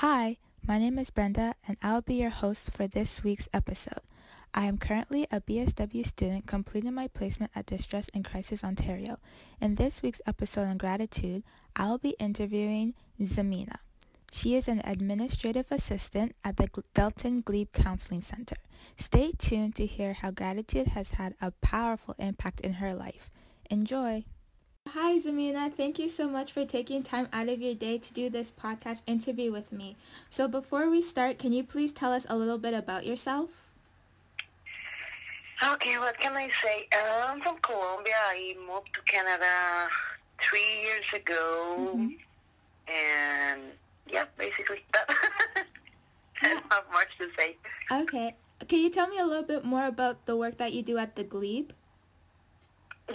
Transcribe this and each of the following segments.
Hi, my name is Brenda and I'll be your host for this week's episode. I am currently a BSW student completing my placement at Distress and Crisis Ontario. In this week's episode on gratitude, I'll be interviewing Zamina. She is an administrative assistant at the Delton Glebe Counseling Center. Stay tuned to hear how gratitude has had a powerful impact in her life. Enjoy! Hi, Zamina. Thank you so much for taking time out of your day to do this podcast interview with me. So before we start, can you please tell us a little bit about yourself? Okay, what can I say? I'm from Colombia. I moved to Canada three years ago. Mhm. And yeah, basically that. I don't have much to say. Okay. Can you tell me a little bit more about the work that you do at the Glebe?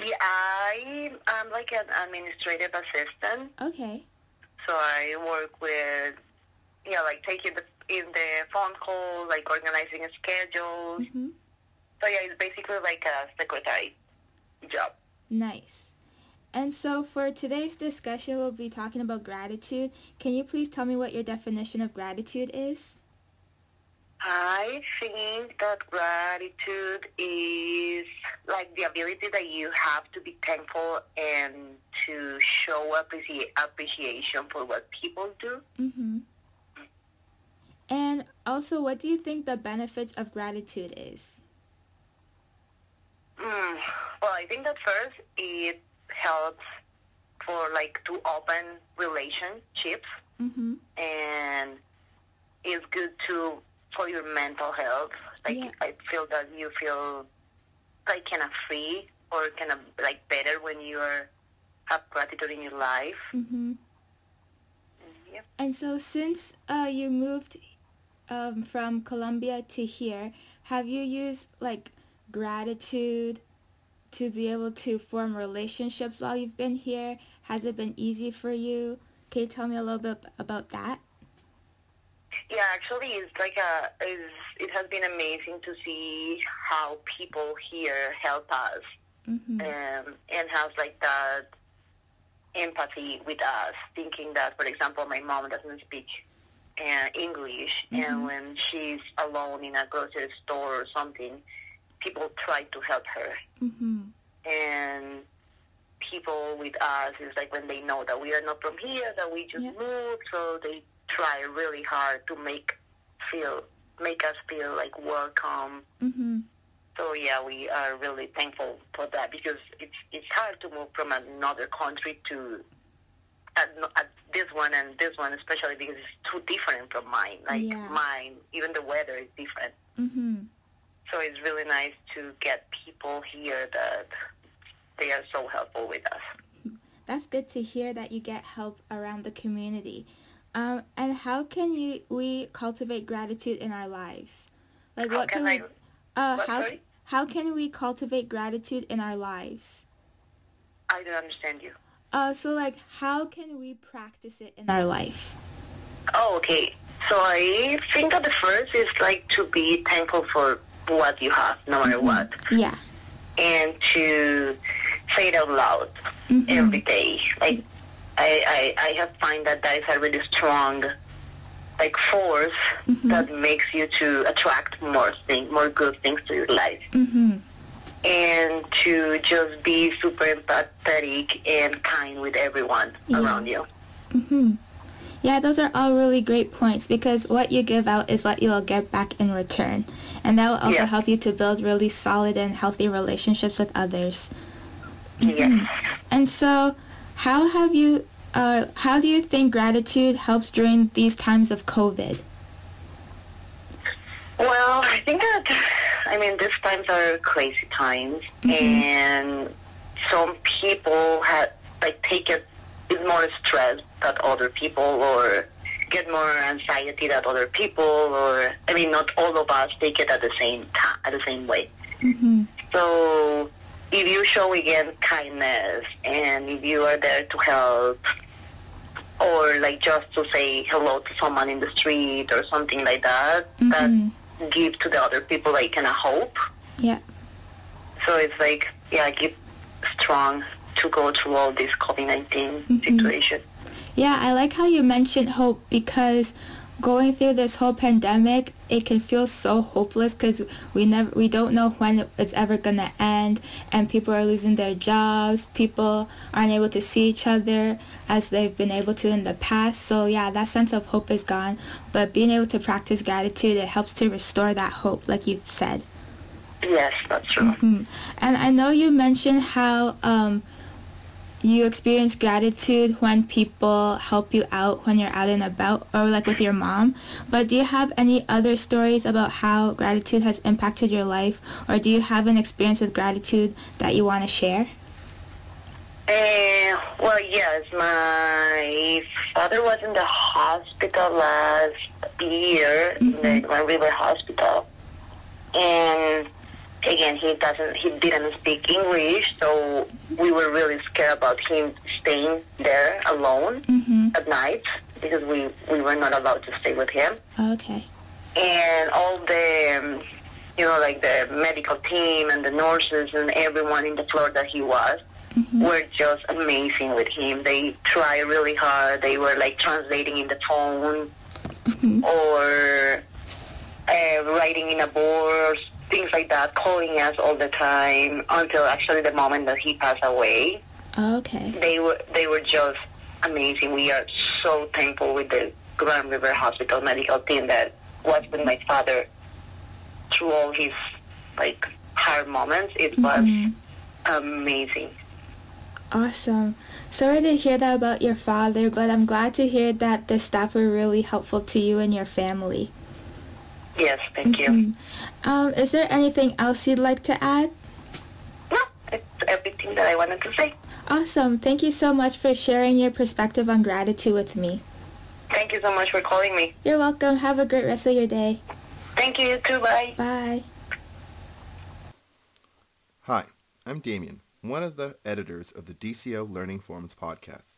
Yeah, I, I'm like an administrative assistant. Okay. So I work with, yeah, like taking the in the phone call, like organizing a schedule. hmm So yeah, it's basically like a secretary job. Nice. And so for today's discussion, we'll be talking about gratitude. Can you please tell me what your definition of gratitude is? I think that gratitude is like the ability that you have to be thankful and to show appreci- appreciation for what people do. Mm-hmm. And also, what do you think the benefits of gratitude is? Mm, well, I think that first it helps for like to open relationships Mm-hmm. and it's good to for your mental health. Like Yeah. I feel that you feel like kind of free or kind of like better when you are have gratitude in your life. Mm-hmm. Yeah. And so since uh, you moved um, from Colombia to here, have you used like gratitude to be able to form relationships while you've been here? Has it been easy for you? Can you tell me a little bit about that? Yeah, actually, it's like a it's, it has been amazing to see how people here help us Mm-hmm. um, and has like that empathy with us, thinking that, for example, my mom doesn't speak uh, English, Mhm. and when she's alone in a grocery store or something, people try to help her. Mm-hmm. And people with us is like when they know that we are not from here, that we just Yeah. moved, so they try really hard to make feel make us feel like welcome Mm-hmm. so yeah, we are really thankful for that because it's it's hard to move from another country to at, at this one and this one, especially because it's too different from mine. Like Yeah. mine, even the weather is different. Mm-hmm. So it's really nice to get people here that they are so helpful with us. That's good to hear that you get help around the community. Um, and how can you we cultivate gratitude in our lives? Like How what can can, we I- uh what, how sorry? how can we cultivate gratitude in our lives? I don't understand you. Uh so like how can we practice it in our life? Oh, okay. So I think that the first is like to be thankful for what you have, no matter what. Yeah. and to say it out loud Mhm. every day. Like I, I, I have find that that is a really strong like force Mhm. that makes you to attract more things, more good things to your life. Mhm. and to just be super empathetic and kind with everyone Yeah. around you. hmm Yeah, those are all really great points because what you give out is what you will get back in return. And that will also Yeah. help you to build really solid and healthy relationships with others. Yes. And so, how have you, uh, how do you think gratitude helps during these times of COVID? Well, I think that I mean these times are crazy times, and some people have like take it with more stress than other people, or get more anxiety than other people, or I mean not all of us take it at the same time, at the same way. Mm-hmm. So if you show again kindness, and if you are there to help, or like just to say hello to someone in the street or something like that, that Mhm. give to the other people like kind of hope. Yeah. So it's like, yeah, keep strong to go through all this COVID-19 Mhm. situation. Yeah, I like how you mentioned hope because going through this whole pandemic, it can feel so hopeless because we never, we don't know when it's ever gonna end, and people are losing their jobs. People aren't able to see each other as they've been able to in the past. So yeah, that sense of hope is gone. But being able to practice gratitude, it helps to restore that hope, like you've said. Yes, that's true. Hmm. And I know you mentioned how um, you experience gratitude when people help you out when you're out and about or like with your mom. But do you have any other stories about how gratitude has impacted your life or do you have an experience with gratitude that you want to share? Uh, well, yes, my father was in the hospital last year, in the Grand River Hospital, and again, he doesn't, he didn't speak English, so we were really scared about him staying there alone Mm-hmm. at night because we we were not allowed to stay with him, Okay. and all the. Um, you know, like the medical team and the nurses and everyone in the floor that he was, Mm-hmm. were just amazing with him. They tried really hard. They were like translating in the phone Mm-hmm. or uh, writing in a board, things like that, calling us all the time until actually the moment that he passed away. Okay. They were they were just amazing. We are so thankful with the Grand River Hospital medical team that was with my father through all his like hard moments. It was Mhm. amazing. Awesome. Sorry to hear that about your father, but I'm glad to hear that the staff were really helpful to you and your family. Yes, thank you. Mhm. Um, is there anything else you'd like to add? No, it's everything that I wanted to say. Awesome. Thank you so much for sharing your perspective on gratitude with me. Thank you so much for calling me. You're welcome. Have a great rest of your day. Thank you, you too. Bye. Bye. Hi, I'm Damien, one of the editors of the DCO Learning Forums podcast.